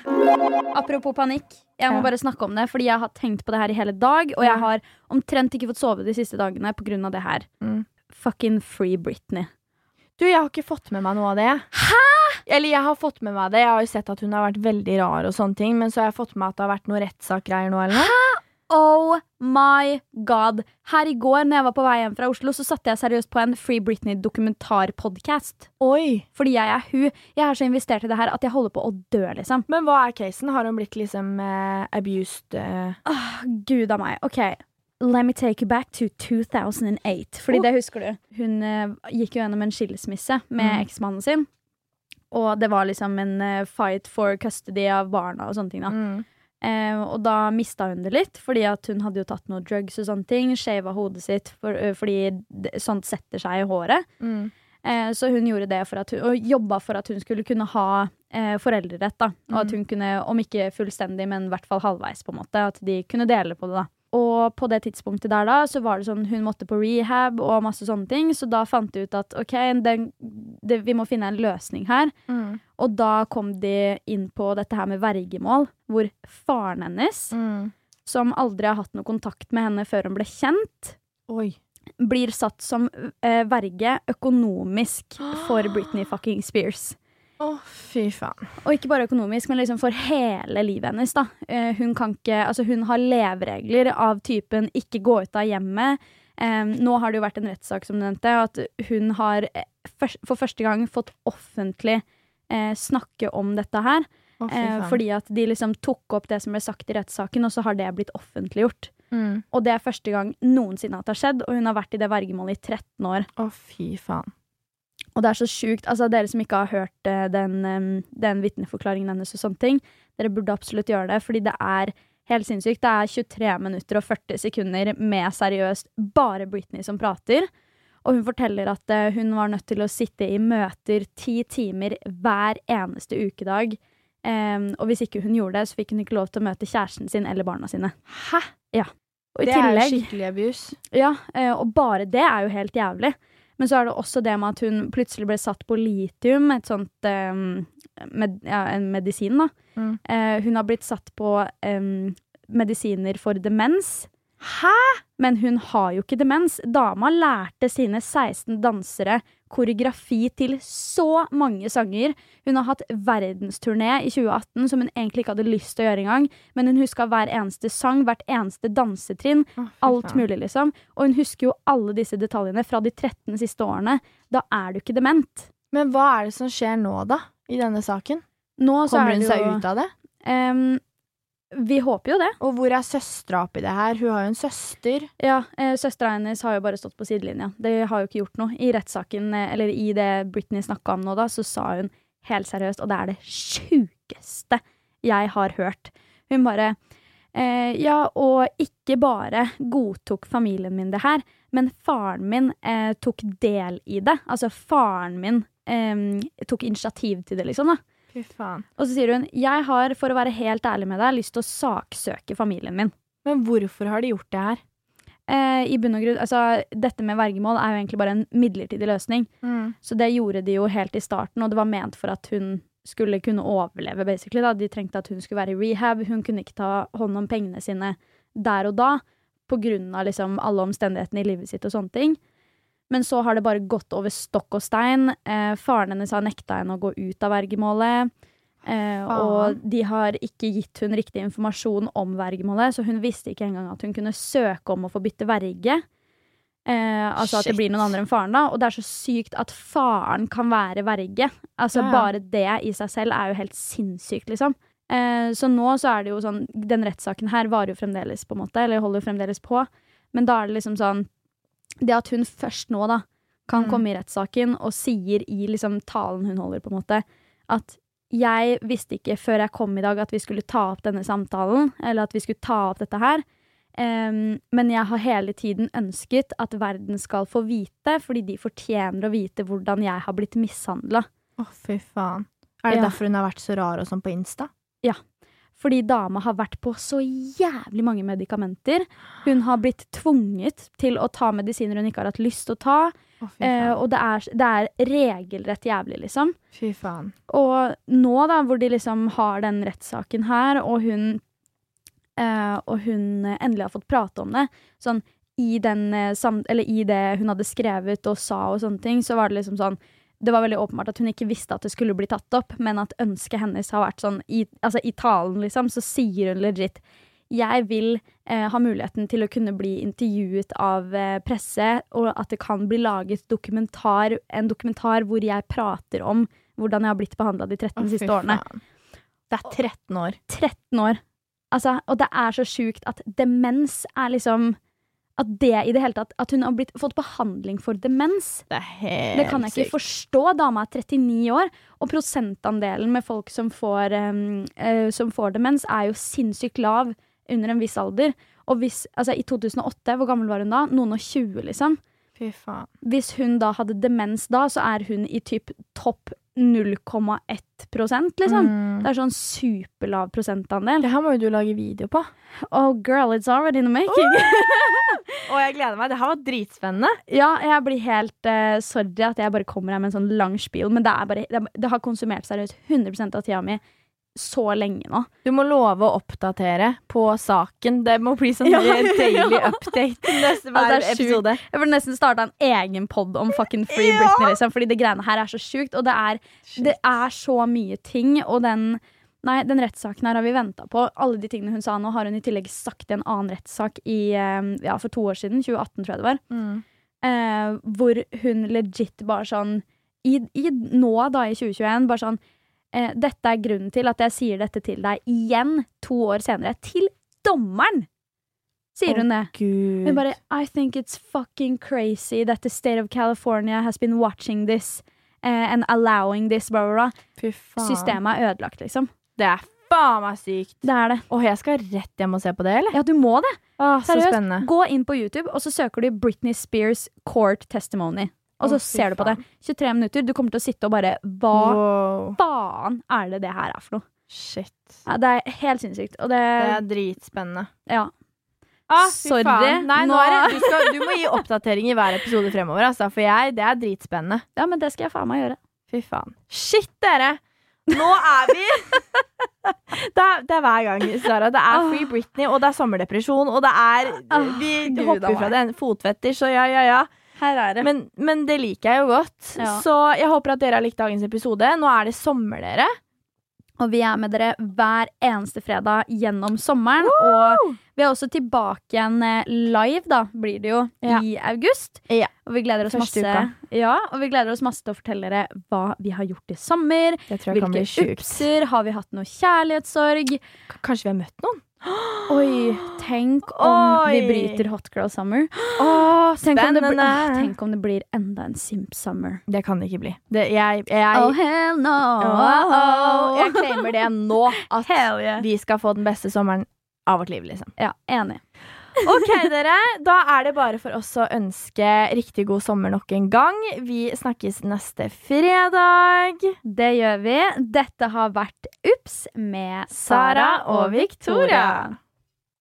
Apropos panikk, jeg må bare snakke om det, fordi jeg har tenkt på det her i hele dag, og jeg har omtrent ikke fått sove de siste dagene på grunn av det her. Mm. Fucking free Britney. Du, jeg har ikke fått med meg noe av det. Hæ?! Eller jeg har fått med meg det. Jeg har jo sett at hun har vært veldig rar og sånne ting, men så har jeg fått med at det har vært noen rettssakgreier nå, eller noe. Oh my god. Her i går når jeg var på vei hjem fra Oslo, så satte jeg seriøst på en Free Britney-dokumentarpodkast. Oi. Fordi jeg er hun. Jeg er så investert i det her at jeg holder på å dø, liksom. Men hva er casen? Har hun blitt liksom eh, abused? Eh? Åh, Gud a meg. OK. Let me take you back to 2008. Fordi Oh. det husker du. Hun eh, gikk jo gjennom en skilsmisse med Mm. eksmannen sin. Og det var liksom en eh, fight for custody av barna og sånne ting. da. Mm. Eh, og da mista hun det litt, fordi at hun hadde jo tatt noe drugs og sånne ting. Shava hodet sitt for, fordi sånt setter seg i håret. Mm. Eh, så hun gjorde det for at hun, og jobba for at hun skulle kunne ha eh, foreldrerett. da Og at Mm. hun kunne, om ikke fullstendig, men i hvert fall halvveis, på en måte. At de kunne dele på det. da Og på det tidspunktet der da Så var det sånn hun måtte på rehab og masse sånne ting. Så da fant de ut at OK, den, det, vi må finne en løsning her. Mm. Og da kom de inn på dette her med vergemål, hvor faren hennes, Mm. som aldri har hatt noe kontakt med henne før hun ble kjent, Oi. blir satt som eh, verge økonomisk for Britney fucking Spears. Å, fy faen. Og ikke bare økonomisk, men liksom for hele livet hennes. da. Eh, hun kan ikke, altså hun har leveregler av typen ikke gå ut av hjemmet. Eh, nå har det jo vært en rettssak som du nevnte, at hun har eh, for første gang fått offentlig eh, snakke om dette her. Oh, Eh, fordi at de liksom tok opp det som ble sagt i rettssaken, og så har det blitt offentliggjort. mm. Og det er første gang noensinne at det har skjedd, og hun har vært i det vergemålet i 13 år. Å, fy faen. Og det er så sjukt. Altså, dere som ikke har hørt eh, den, den vitneforklaringen hennes og sånne ting, dere burde absolutt gjøre det, fordi det er helt sinnssykt. Det er 23 minutter og 40 sekunder med seriøst bare Britney som prater. Og hun forteller at eh, hun var nødt til å sitte i møter ti timer hver eneste ukedag. Um, og hvis ikke hun gjorde det, så fikk hun ikke lov til å møte kjæresten sin eller barna sine. Hæ? Og i Det er skikkelig abuse. ja, eh, og bare det er jo helt jævlig. Men så er det også det med at hun plutselig ble satt på litium, et sånt eh, med, ja, en medisin, da. Mm. Eh, hun har blitt satt på eh, medisiner for demens. Hæ? Men hun har jo ikke demens. Dama lærte sine 16 dansere koreografi til så mange sanger. Hun har hatt verdensturné i 2018 som hun egentlig ikke hadde lyst til å gjøre engang. Men hun huska hver eneste sang, hvert eneste dansetrinn. Oh, Alt mulig, liksom. Og hun husker jo alle disse detaljene fra de 13 siste årene. Da er du ikke dement. Men hva er det som skjer nå, da? I denne saken? Nå så Kommer er hun seg jo ut av det? Em, Vi håper jo det. Og hvor er søstera oppi det her? Hun har jo en søster. Ja, eh, Søstera hennes har jo bare stått på sidelinja. Det har jo ikke gjort noe. I rettssaken, eh, eller i det Britney snakka om nå, da, så sa hun helt seriøst, og det er det sjukeste jeg har hørt. Hun bare eh, Ja, og ikke bare godtok familien min det her, men faren min eh, tok del i det. Altså, faren min eh, tok initiativ til det, liksom. da. Fy faen. Og så sier hun jeg har, for å være helt ærlig med deg, lyst til å saksøke familien min. Men hvorfor har de gjort det her? Eh, I bunn og grunn, altså Dette med vergemål er jo egentlig bare en midlertidig løsning. Så det gjorde de jo helt i starten, og det var ment for at hun skulle kunne overleve, basically. Da. De trengte at hun skulle være i rehab. Hun kunne ikke ta hånd om pengene sine der og da, av liksom alle omstendighetene i livet sitt og sånne ting. Men så har det bare gått over stokk og stein. Eh, faren hennes har nekta henne å gå ut av vergemålet. Eh, og de har ikke gitt hun riktig informasjon om vergemålet, så hun visste ikke engang at hun kunne søke om å få bytte verge. Eh, altså at det blir noen andre enn faren, da. Og det er så sykt at faren kan være verge. Altså ja. Bare det i seg selv er jo helt sinnssykt, liksom. Eh, så nå så er det jo sånn Den rettssaken her varer jo fremdeles, på en måte, eller holder jo fremdeles på. Men da er det liksom sånn Det at hun først nå, da, kan Mm. komme i rettssaken og sier i liksom talen hun holder, på en måte, at jeg visste ikke før jeg kom i dag at vi skulle ta opp denne samtalen, eller at vi skulle ta opp dette her. Um, men jeg har hele tiden ønsket at verden skal få vite, fordi de fortjener å vite hvordan jeg har blitt mishandla. Å, fy faen. Er det Ja. derfor hun har vært så rar og sånn på Insta? Fordi dama har vært på så jævlig mange medikamenter. Hun har blitt tvunget til å ta medisiner hun ikke har hatt lyst til å ta. Oh, Eh, og det er, det er regelrett jævlig, liksom. Fy faen. Og nå, da, hvor de liksom har den rettssaken her, og hun eh, Og hun endelig har fått prate om det, sånn i den eh, sam... Eller i det hun hadde skrevet og sa og sånne ting, så var det liksom sånn det var veldig åpenbart at hun ikke visste at det skulle bli tatt opp, men at ønsket hennes har vært sånn I, altså, i talen, liksom, så sier hun legit jeg vil eh, ha muligheten til å kunne bli intervjuet av eh, presse, og at det kan bli laget dokumentar, en dokumentar hvor jeg prater om hvordan jeg har blitt behandla de 13 oh, siste årene. faen. Det er 13 år. 13 år. Altså, og det er så sjukt at demens er liksom At det i det hele tatt At hun har blitt, fått behandling for demens. Det er helt Det kan jeg ikke forstå. Dama er 39 år, og prosentandelen med folk som får, um, uh, som får demens, er jo sinnssykt lav under en viss alder. Og hvis, altså I 2008, hvor gammel var hun da? Noen og 20, liksom. Fy faen. Hvis hun da hadde demens da, så er hun i typ topp 0,1 liksom. Mm. Det er sånn superlav prosentandel. Det her må jo du lage video på. Oh girl, it's already in the making. Og jeg gleder meg. Det her var dritspennende. ja, jeg blir helt uh, sorry at jeg bare kommer her med en sånn lang spiel, men det, er bare, det, det har konsumert seriøst 100% av tida mi så lenge nå. Du må love å oppdatere på saken. Det må bli sånn Ja, daily update neste Altså, hver er episode. episode. Jeg burde nesten starta en egen pod om fucking Free Ja! Britney, liksom, fordi det greiene her er så sjukt, og det er, det er så mye ting, og den Nei, den rettssaken her har vi venta på. Alle de tingene hun sa nå, har hun i tillegg sagt i en annen rettssak i, eh, ja, for to år siden. 2018, tror jeg det var. Mm. eh, hvor hun legit bare sånn i, i Nå, da, i 2021, bare sånn eh, Dette er grunnen til at jeg sier dette til deg igjen, to år senere. Til dommeren! Sier hun det. Gud. Hun bare I think it's fucking crazy that the state of California has been watching this eh, and allowing this, bla, bla, bla. Systemet er ødelagt, liksom. Det er faen meg sykt. Det er det. Og jeg skal rett hjem og se på det, eller? Ja, du må det. Åh, så Seriøst. spennende. Gå inn på YouTube, og så søker du Britney Spears court testimony. Og så Å, ser du på det. 23 minutter. Du kommer til å sitte og bare Hva Wow. Faen er det det her er for noe? Shit. Ja, det er helt sinnssykt. Og det, Det er dritspennende. Ja. Ah, Sorry. Nei, nå det, du, skal, du må gi oppdatering i hver episode fremover, altså, for jeg, det er dritspennende. ja, men det skal jeg faen meg gjøre. Fy faen. Shit, dere! Nå er vi det, er, det er hver gang, Sara. Det er Free Britney, og det er sommerdepresjon, og det er Åh, Vi hopper fra det. Fotfetter, så ja, ja, ja. Her er det. Men, men det liker jeg jo godt. Ja. Så jeg håper at dere har likt dagens episode. Nå er det sommer, dere. Og vi er med dere hver eneste fredag gjennom sommeren. Og vi er også tilbake igjen eh, live, da, blir det jo, Ja. i august. Ja. Og vi masse. Ja, og vi gleder oss masse til å fortelle dere hva vi har gjort i sommer. Hvilke upser. Har vi hatt noe kjærlighetssorg? K- Kanskje vi har møtt noen? Oi, tenk om vi bryter Hot Girl Summer. Åh, Tenk om, det åh, tenk om det blir enda en Simp Summer. Det kan det ikke bli. Det, jeg, jeg, Oh, hell no! Oh, oh. jeg claimer det nå. At yeah. vi skal få den beste sommeren av vårt liv, liksom. Ja, enig. Ok, dere. Da er det bare for oss å ønske riktig god sommer nok en gang. Vi snakkes neste fredag. Det gjør vi. Dette har vært Ups med Sara og Victoria.